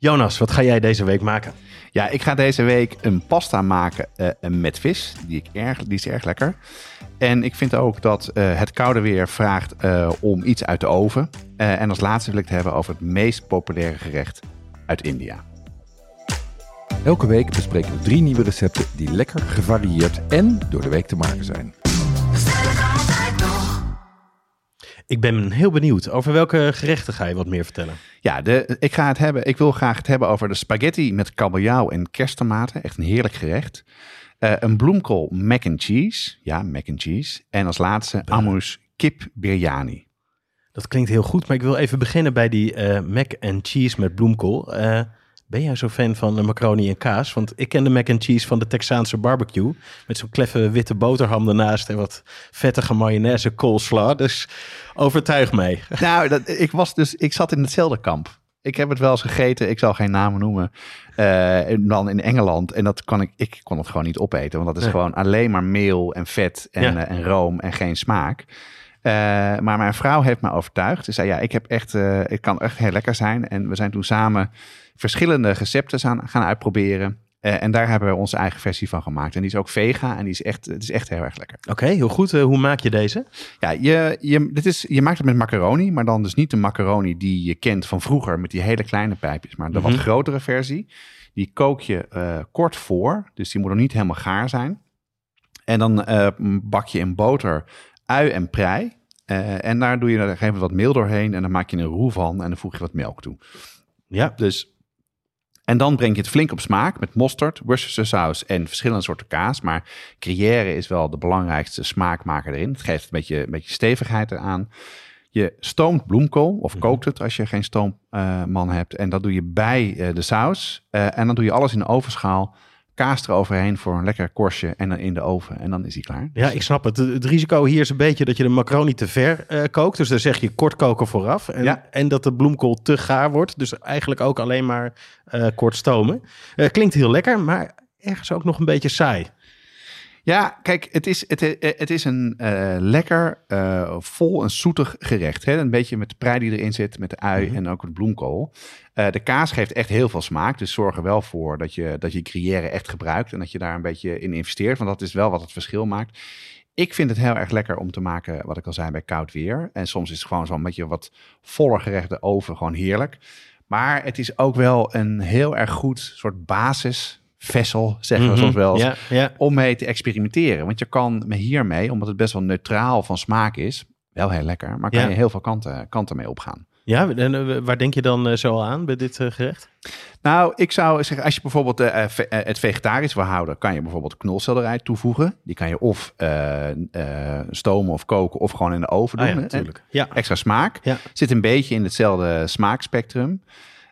Jonas, wat ga jij deze week maken? Ja, ik ga deze week een pasta maken uh, met vis. Die, ik erg, die is erg lekker. En ik vind ook dat uh, het koude weer vraagt uh, om iets uit de oven. en als laatste wil ik het hebben over het meest populaire gerecht uit India. Elke week bespreken we drie nieuwe recepten die lekker gevarieerd en door de week te maken zijn. Ik ben heel benieuwd. Over welke gerechten ga je wat meer vertellen? Ja, de, ik, ga het hebben, ik wil graag het hebben over de spaghetti met kabeljauw en kersttomaten. Echt een heerlijk gerecht. Uh, een bloemkool mac and cheese. Ja, mac and cheese. En als laatste Amus kip biryani. Dat klinkt heel goed, maar ik wil even beginnen bij die uh, mac and cheese met bloemkool. Uh, ben jij zo fan van macaroni en kaas? Want ik ken de mac and cheese van de Texaanse barbecue. Met zo'n kleffe witte boterham ernaast en wat vettige mayonaise coleslaw. Dus overtuig mij. Nou, dat, ik, was dus, ik zat in hetzelfde kamp. Ik heb het wel eens gegeten. Ik zal geen namen noemen. Uh, dan in Engeland. En dat kan ik, ik kon het gewoon niet opeten. Want dat is gewoon alleen maar meel en vet en, ja. en room en geen smaak. Uh, maar mijn vrouw heeft me overtuigd. Ze zei, ja, ik heb echt, uh, het kan echt heel lekker zijn. En we zijn toen samen verschillende recepten gaan, gaan uitproberen. Uh, en daar hebben we onze eigen versie van gemaakt. En die is ook vega en die is echt, het is echt heel erg lekker. Oké, okay, heel goed. Uh, hoe maak je deze? Ja, je, je, dit is, je maakt het met macaroni, maar dan dus niet de macaroni die je kent van vroeger met die hele kleine pijpjes, maar de mm -hmm. wat grotere versie. Die kook je uh, kort voor, dus die moet nog niet helemaal gaar zijn. En dan bak je in boter ui en prei. en daar doe je er even wat meel doorheen en dan maak je een roe van en dan voeg je wat melk toe. Ja, dus en dan breng je het flink op smaak met mosterd, Worcestershire saus en verschillende soorten kaas. Maar Gruyère is wel de belangrijkste smaakmaker erin. Het geeft een beetje, een beetje stevigheid eraan. Je stoomt bloemkool of kookt het als je geen stoomman uh, hebt. En dat doe je bij uh, de saus. Uh, en dan doe je alles in de ovenschaal kaas eroverheen voor een lekker korstje en dan in de oven. En dan is hij klaar. Ja, ik snap het. Het risico hier is een beetje dat je de macaroni te ver uh, kookt. Dus dan zeg je kort koken vooraf. En, ja. en dat de bloemkool te gaar wordt. Dus eigenlijk ook alleen maar uh, kort stomen. Uh, klinkt heel lekker, maar ergens ook nog een beetje saai. Ja, kijk, het is, het, het is een uh, lekker, uh, vol en zoetig gerecht. Hè? Een beetje met de prei die erin zit, met de ui mm -hmm. en ook het bloemkool. Uh, de kaas geeft echt heel veel smaak. Dus zorg er wel voor dat je, dat je gruyère echt gebruikt. En dat je daar een beetje in investeert. Want dat is wel wat het verschil maakt. Ik vind het heel erg lekker om te maken, wat ik al zei, bij koud weer. En soms is het gewoon zo'n beetje wat voller gerechte oven gewoon heerlijk. Maar het is ook wel een heel erg goed soort basis vessel, zeggen we mm -hmm. soms wel, eens, om mee te experimenteren. Want je kan me hiermee, omdat het best wel neutraal van smaak is, wel heel lekker, maar kan je heel veel kanten, kanten mee opgaan. Ja, en eh, waar denk je dan eh, zo aan bij dit eh, gerecht? Nou, ik zou zeggen, als je bijvoorbeeld ve- het vegetarisch wil houden, kan je bijvoorbeeld knolselderij toevoegen. Die kan je of eh, stomen of koken of gewoon in de oven doen. Ah ja, hè. natuurlijk. Ja. Extra smaak. Ja. Zit een beetje in hetzelfde smaakspectrum.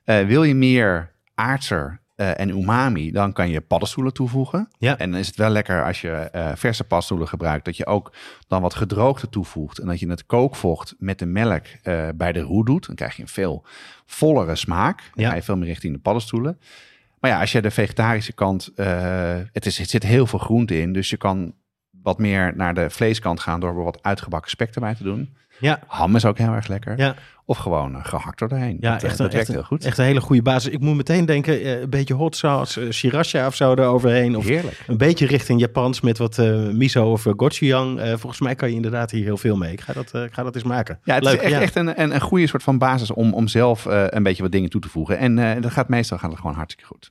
Wil je meer aardser eh, en umami, dan kan je paddenstoelen toevoegen. Ja. En dan is het wel lekker als je eh, verse paddenstoelen gebruikt, dat je ook dan wat gedroogde toevoegt. En dat je het kookvocht met de melk eh, bij de roe doet. Dan krijg je een veel vollere smaak. Dan Ja. ga je veel meer richting de paddenstoelen. Maar ja, als je de vegetarische kant, het, is, het zit heel veel groente in. Dus je kan wat meer naar de vleeskant gaan door er wat uitgebakken spek erbij te doen. Ja, Ham is ook heel erg lekker. ja. Of gewoon eh, gehakt er doorheen. Ja, dat, eh, echt, dat werkt echt, heel goed. echt een hele goede basis. Ik moet meteen denken, eh, een beetje hot sauce, sriracha of zo eroverheen. Of Heerlijk. een beetje richting Japans met wat miso of gochujang. Volgens mij kan je inderdaad hier heel veel mee. Ik ga dat, ik ga dat eens maken. Ja, het Leuk, is echt, ja. echt een, een, een goede soort van basis om, om zelf een beetje wat dingen toe te voegen. En dat gaat meestal gaat het gewoon hartstikke goed.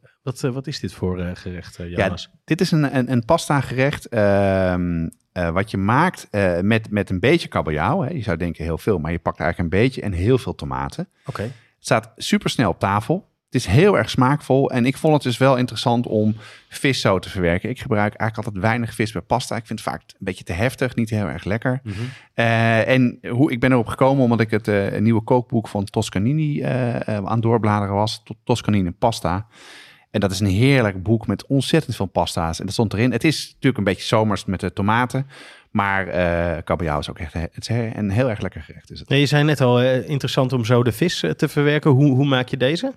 Wat, eh, wat is dit voor eh, gerecht, eh, Ja, dit is een, een, een pasta gerecht ehm, eh, wat je maakt met, met een beetje kabeljauw. Hè. Je zou denken heel veel, maar je pakt eigenlijk een beetje en heel veel tomaten. Oké. Het staat super snel op tafel. Het is heel erg smaakvol. En ik vond het dus wel interessant om vis zo te verwerken. Ik gebruik eigenlijk altijd weinig vis bij pasta. Ik vind het vaak een beetje te heftig, niet heel erg lekker. Mhm. En hoe, ik ben erop gekomen omdat ik het nieuwe kookboek van Toscanini eh, aan het doorbladeren was. To- Toscanini Pasta. En dat is een heerlijk boek met ontzettend veel pasta's. En dat stond erin. Het is natuurlijk een beetje zomers met de tomaten. Maar kabeljauw is ook echt het is een heel erg lekker gerecht. Is het. Nee, je zei net al, eh, interessant om zo de vis eh, te verwerken. Hoe, hoe maak je deze?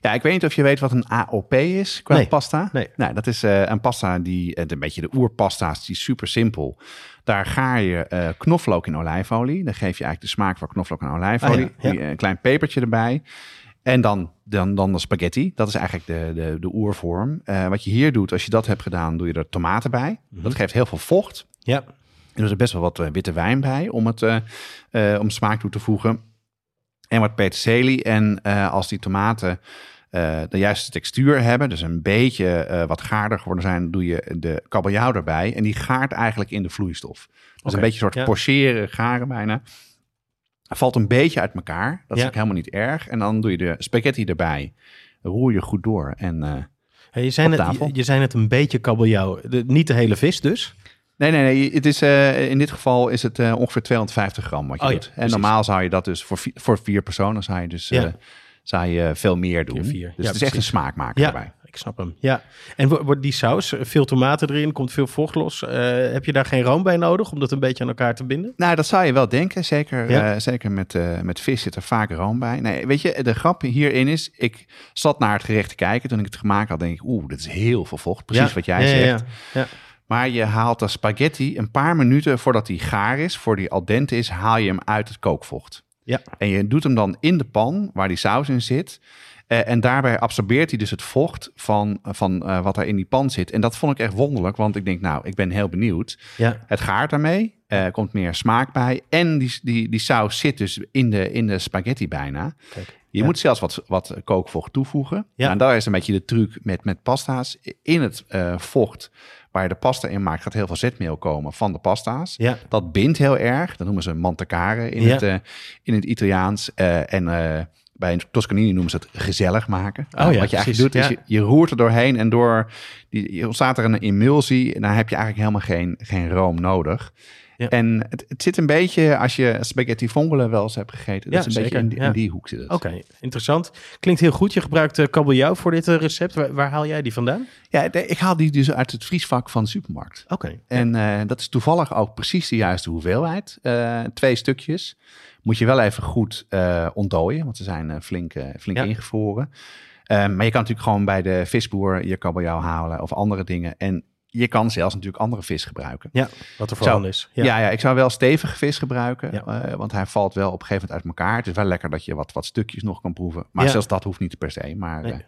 Ja, ik weet niet of je weet wat een AOP is qua Nee. pasta. Nee. Nou, dat is een pasta die, een beetje de oerpasta's, die is super simpel. Daar gaar je knoflook in olijfolie. Dan geef je eigenlijk de smaak van knoflook en olijfolie. Ah, ja, ja. Die, Een klein pepertje erbij. En dan, dan, dan de spaghetti. Dat is eigenlijk de, de, de oervorm. Eh, wat je hier doet, als je dat hebt gedaan, doe je er tomaten bij. Mhm. Dat geeft heel veel vocht. Ja, En er is er best wel wat eh, witte wijn bij om, het, eh, om smaak toe te voegen. En wat peterselie. En als die tomaten de juiste textuur hebben, dus een beetje wat gaarder geworden zijn, doe je de kabeljauw erbij. En die gaart eigenlijk in de vloeistof. Dus Oké, een beetje een soort ja. pocheren, garen bijna. Valt een beetje uit elkaar. Dat is Ja. ook helemaal niet erg. En dan doe je de spaghetti erbij. Roer je goed door. En eh, Hey, je, net, tafel. je, je zei net een beetje kabeljauw. De, niet de hele vis dus. Nee, nee, nee. Het is, eh, in dit geval is het eh, ongeveer 250 gram wat je Oh ja, doet. en precies. normaal zou je dat dus voor, vi- voor vier personen zou je dus Ja. zou je veel meer doen. Vier. Dus het is echt een smaakmaker ik snap hem. Ja. En wo- wordt die saus, eh, veel tomaten erin, komt veel vocht los. Eh, heb je daar geen room bij nodig om dat een beetje aan elkaar te binden? Nou, dat zou je wel denken. Zeker, Ja. eh, zeker met, eh, met vis zit er vaak room bij. Nee, weet je, de grap hierin is... Ik zat naar het gerecht te kijken. Toen ik het gemaakt had, denk ik... Oeh, dit is heel veel vocht. Precies Ja. wat jij Ja, ja, zegt. ja. Ja. Maar je haalt de spaghetti een paar minuten voordat die gaar is... voor die al dente is, haal je hem uit het kookvocht. Ja. En je doet hem dan in de pan waar die saus in zit. Eh, en daarbij absorbeert hij dus het vocht van, van eh, wat er in die pan zit. En dat vond ik echt wonderlijk, want ik denk, nou, ik ben heel benieuwd. ja. Het gaart daarmee, er komt meer smaak bij. En die, die, die saus zit dus in de, in de spaghetti bijna. Kijk. Je Ja. moet zelfs wat, wat kookvocht toevoegen. Ja. En daar is een beetje de truc met, met pasta's. In het eh, vocht waar je de pasta in maakt, gaat heel veel zetmeel komen van de pasta's. Ja. Dat bindt heel erg. Dat noemen ze mantecare in, Ja. het, eh, in het Italiaans. Eh, en eh, bij een Toscanini noemen ze het gezellig maken. Oh Nou, ja, wat je precies, eigenlijk doet, ja. is je, je roert er doorheen en door die, je ontstaat er een emulsie. En dan heb je eigenlijk helemaal geen, geen room nodig. Ja. En het, het zit een beetje, als je spaghetti vongole wel eens hebt gegeten, dat Ja, is een zeker, beetje in, ja. die hoek zit het. Oké, interessant. Klinkt heel goed. Je gebruikt eh, kabeljauw voor dit eh, recept. Waar, waar haal jij die vandaan? Ja, de- ik haal die dus uit het vriesvak van de supermarkt. Oké. En eh, dat is toevallig ook precies de juiste hoeveelheid. Twee stukjes. Moet je wel even goed ontdooien, want ze zijn flink, flink ingevroren. Maar je kan natuurlijk gewoon bij de visboer je kabeljauw halen of andere dingen. En je kan zelfs natuurlijk andere vis gebruiken. Ja, wat er vooral is. Ja. Ja, ik zou wel stevige vis gebruiken, Ja. eh, want hij valt wel op een gegeven moment uit elkaar. Het is wel lekker dat je wat, wat stukjes nog kan proeven. Maar Ja. zelfs dat hoeft niet per se. Maar Nee. nee,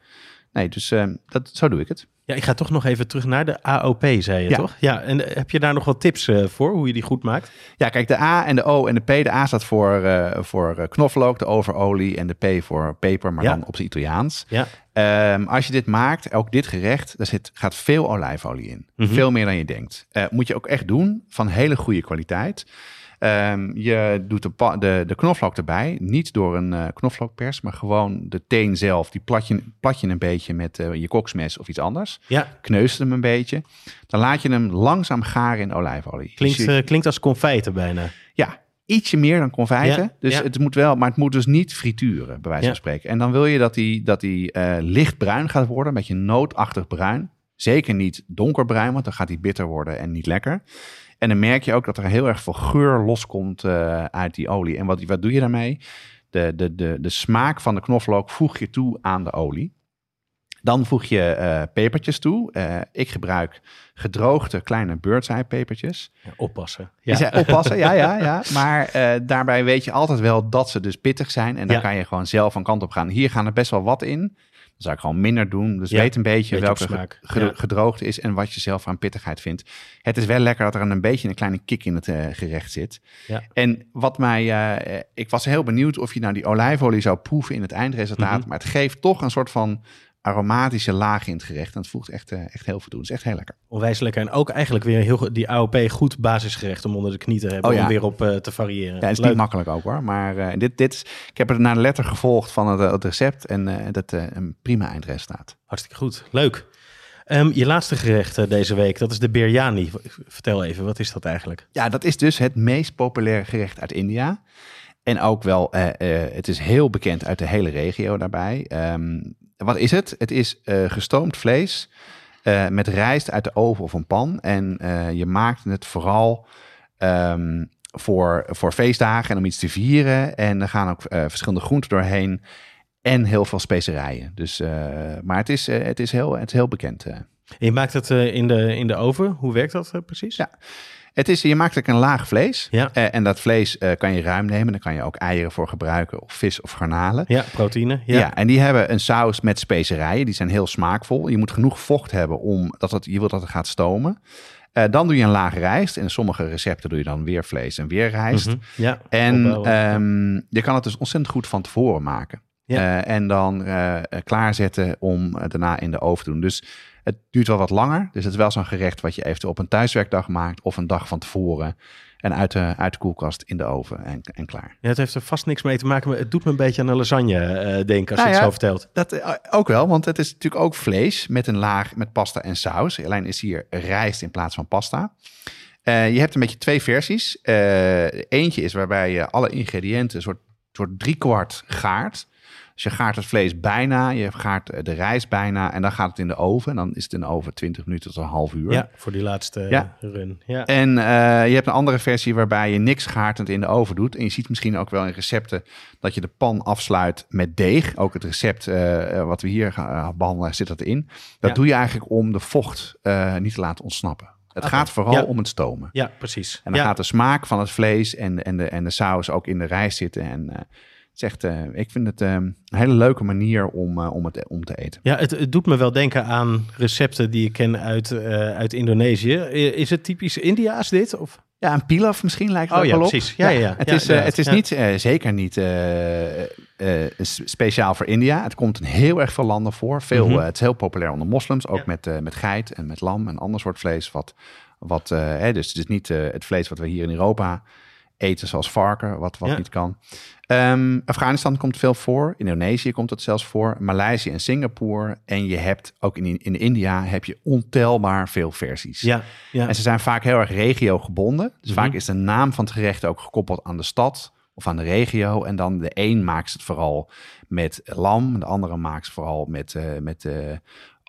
nee dus eh, dat, zo doe ik het. Ja, ik ga toch nog even terug naar de AOP, zei je Ja. toch? Ja, en eh, heb je daar nog wat tips eh, voor, hoe je die goed maakt? Ja, kijk, de A en de O en de P. De A staat voor, eh, voor knoflook, de O voor olie en de P voor peper, maar Ja. dan op zijn Italiaans. Ja, Ehm, als je dit maakt, ook dit gerecht, daar zit, gaat veel olijfolie in. Mhm. Veel meer dan je denkt. Moet je ook echt doen, van hele goede kwaliteit. Ehm, je doet de, de, de knoflook erbij, niet door een knoflookpers, maar gewoon de teen zelf. Die plat je, plat je een beetje met je koksmes of iets anders. Ja. Kneust hem een beetje. Dan laat je hem langzaam garen in olijfolie. Klinkt, Dus je- eh, klinkt als confijten bijna. ja, ietsje meer dan confijten. Ja, dus ja. het moet wel, maar het moet dus niet frituren, bij wijze Ja. van spreken. En dan wil je dat die, dat die eh, lichtbruin gaat worden, een beetje nootachtig bruin. Zeker niet donkerbruin, want dan gaat die bitter worden en niet lekker. En dan merk je ook dat er heel erg veel geur loskomt eh, uit die olie. En wat, wat doe je daarmee? De, de, de, de smaak van de knoflook voeg je toe aan de olie. Dan voeg je eh, pepertjes toe. Eh, ik gebruik gedroogde kleine bird's eye pepertjes. Ja, oppassen. Ja. Oppassen, ja, ja, ja. Maar eh, daarbij weet je altijd wel dat ze dus pittig zijn. En dan Ja. kan je gewoon zelf een kant op gaan. Hier gaan er best wel wat in. Dan zou ik gewoon minder doen. Dus Ja, weet een beetje, welke smaak. ge- ge- Ja. gedroogde is en wat je zelf aan pittigheid vindt. Het is wel lekker dat er een beetje een kleine kick in het gerecht zit. Ja. En wat mij, ik was heel benieuwd of je nou die olijfolie zou proeven in het eindresultaat. Mhm. Maar het geeft toch een soort van aromatische laag in het gerecht. En het voegt echt, eh, echt heel veel toe. Het is echt heel lekker. Onwijs lekker. En ook eigenlijk weer heel die AOP goed basisgerecht om onder de knie te hebben. Oh ja. Om weer op eh, te variëren. Ja, het is Leuk. niet makkelijk ook hoor. Maar eh, dit, dit is, ik heb er naar de letter gevolgd van het, het recept. En eh, dat een prima eindresultaat. Hartstikke goed. Leuk. Ehm, je laatste gerecht deze week, dat is de biryani. Vertel even, wat is dat eigenlijk? Ja, dat is dus het meest populaire gerecht uit India. En ook wel, het is heel bekend uit de hele regio daarbij. Ehm, wat is het? Het is eh, gestoomd vlees eh, met rijst uit de oven of een pan. En eh, je maakt het vooral ehm, voor, voor feestdagen en om iets te vieren. En er gaan ook verschillende groenten doorheen en heel veel specerijen. Dus, maar het is, het, is heel, het is heel bekend. En je maakt het in, de, in de oven. Hoe werkt dat precies? Ja. Het is, je maakt een laag vlees. Ja. Eh, en dat vlees eh, kan je ruim nemen. Daar kan je ook eieren voor gebruiken, of vis of garnalen. Ja, proteïne. Ja. Ja. en die hebben een saus met specerijen. Die zijn heel smaakvol. Je moet genoeg vocht hebben om dat het, je wilt dat het gaat stomen. Eh, dan doe je een laag rijst. In sommige recepten doe je dan weer vlees en weer rijst. Mhm. ja. En ehm, je kan het dus ontzettend goed van tevoren maken. Ja. Eh, en dan eh, eh, klaarzetten om daarna in de oven te doen. Dus het duurt wel wat langer. Dus het is wel zo'n gerecht wat je eventueel op een thuiswerkdag maakt of een dag van tevoren. En uit de, uit de koelkast in de oven en, en klaar. Ja, het heeft er vast niks mee te maken, maar het doet me een beetje aan een lasagne eh, denken als Nou je het ja. zo vertelt. Dat ook wel, want het is natuurlijk ook vlees met een laag met pasta en saus. Alleen is hier rijst in plaats van pasta. Je hebt een beetje twee versies. Eentje is waarbij je alle ingrediënten een soort, soort driekwart gaart. Dus je gaart het vlees bijna, je gaart eh, de rijst bijna en dan gaat het in de oven. En dan is het in de oven 20 minuten tot een half uur. Ja, voor die laatste Ja. run. Ja. En eh, je hebt een andere versie waarbij je niks gaartend in de oven doet. En je ziet misschien ook wel in recepten dat je de pan afsluit met deeg. Ook het recept eh, wat we hier gaan eh, behandelen zit dat in. Dat Ja. doe je eigenlijk om de vocht niet te laten ontsnappen. Het gaat vooral Ja. om het stomen. ja, precies. En dan ja. gaat de smaak van het vlees en, en, de, en de saus ook in de rijst zitten. En eh, het is echt, eh, ik vind het eh, een hele leuke manier om, eh, om, het, om te eten. Ja, het, het doet me wel denken aan recepten die ik ken uit, uit Indonesië. Is het typisch Indiaas dit? Of? Ja, een pilaf misschien lijkt het Oh ook ja, wel op. precies. Ja, ja, ja. Het Ja, is, eh, het is niet, eh, zeker niet eh, speciaal voor India. Het komt in heel erg veel landen voor. Veel, Mhm. het is heel populair onder moslims, ook met, met geit en met lam en ander soort vlees. Wat, wat, hè, dus het is niet het vlees wat we hier in Europa eten, zoals varken, wat, wat Ja. niet kan. Ehm, Afghanistan komt veel voor. Indonesië komt het zelfs voor. Maleisië en Singapore. En je hebt ook in, in India heb je ontelbaar veel versies. Ja, ja. En ze zijn vaak heel erg regiogebonden. Dus Mhm. vaak is de naam van het gerecht ook gekoppeld aan de stad of aan de regio. En dan de een maakt het vooral met lam, de andere maakt het vooral met, eh, met eh,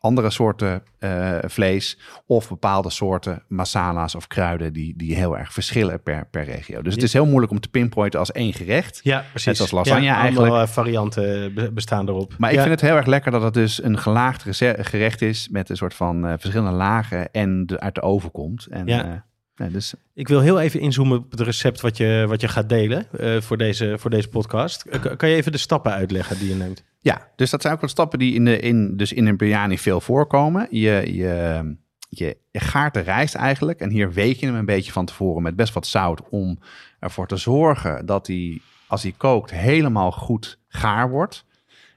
andere soorten eh, vlees of bepaalde soorten masala's of kruiden die, die heel erg verschillen per, per regio. Dus het is heel moeilijk om te pinpointen als één gerecht. ja, precies. Net als lasagne ja, eigenlijk. Eh, varianten be- bestaan erop. Maar ik Ja. vind het heel erg lekker dat het dus een gelaagd gerecht is met een soort van eh, verschillende lagen en de, uit de oven komt. En, Ja. eh, nee, dus Ik wil heel even inzoomen op het recept wat je, wat je gaat delen voor, deze, voor deze podcast. Kan je even de stappen uitleggen die je neemt? Ja, dus dat zijn ook wat stappen die in, de, in, dus in een biryani veel voorkomen. Je, je, je gaart de rijst eigenlijk en hier week je hem een beetje van tevoren met best wat zout om ervoor te zorgen dat hij, als hij kookt, helemaal goed gaar wordt.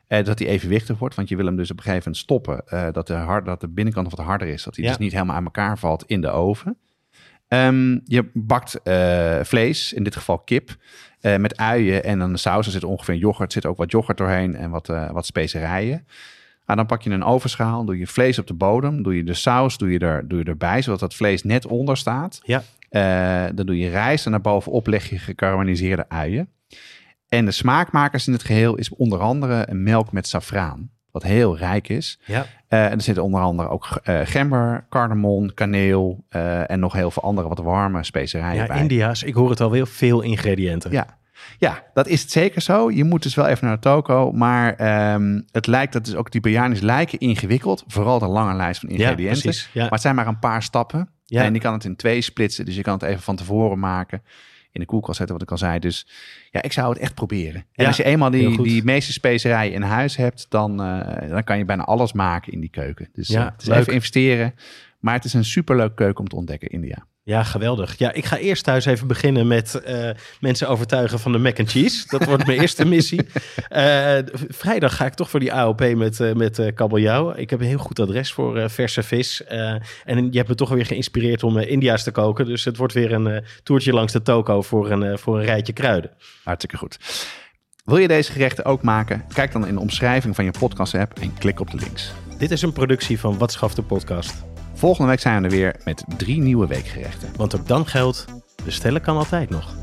Eh, dat hij evenwichtig wordt, want je wil hem dus op een gegeven moment stoppen. eh, dat, de hard, dat de binnenkant wat harder is, dat hij Ja. dus niet helemaal aan elkaar valt in de oven. Ehm, je bakt eh, vlees, in dit geval kip, eh, met uien en dan de saus. Er zit ongeveer yoghurt, er zit ook wat yoghurt doorheen en wat, eh, wat specerijen. Nou, dan pak je een ovenschaal, doe je vlees op de bodem, doe je de saus doe je er, doe je erbij, zodat dat vlees net onder staat. Ja. Dan doe je rijst en daarbovenop leg je gekarameliseerde uien. En de smaakmakers in het geheel is onder andere melk met safraan, wat heel rijk is. Ja. Eh, en er zitten onder andere ook eh, gember, cardamom, kaneel eh, en nog heel veel andere wat warme specerijen Ja, bij. India's. Ik hoor het alweer. Veel ingrediënten. Ja. ja, dat is het zeker zo. Je moet dus wel even naar de toko. Maar ehm, het lijkt, dat is ook die biryani's lijken ingewikkeld. Vooral de lange lijst van Ja, ingrediënten. precies. Ja. Maar het zijn maar een paar stappen. Ja. En je kan het in twee splitsen. Dus je kan het even van tevoren maken. In de koelkast zetten, wat ik al zei. Dus ja, ik zou het echt proberen. En Ja, als je eenmaal die, die meeste specerijen in huis hebt, dan, eh, dan kan je bijna alles maken in die keuken. Dus Ja, eh, het is leuk. even investeren. Maar het is een superleuk keuken om te ontdekken, India. Ja, geweldig. Ja, ik ga eerst thuis even beginnen met eh, mensen overtuigen van de mac and cheese. Dat wordt mijn eerste missie. Eh, vrijdag ga ik toch voor die AOP met, uh, met kabeljauw. Ik heb een heel goed adres voor verse vis. en je hebt me toch weer geïnspireerd om India's te koken. Dus het wordt weer een toertje langs de toko voor een, voor een rijtje kruiden. Hartstikke goed. Wil je deze gerechten ook maken? Kijk dan in de omschrijving van je podcast-app en klik op de links. Dit is een productie van Wat Schaft de Podcast. Volgende week zijn we er weer met drie nieuwe weekgerechten. Want ook dan geldt, bestellen kan altijd nog.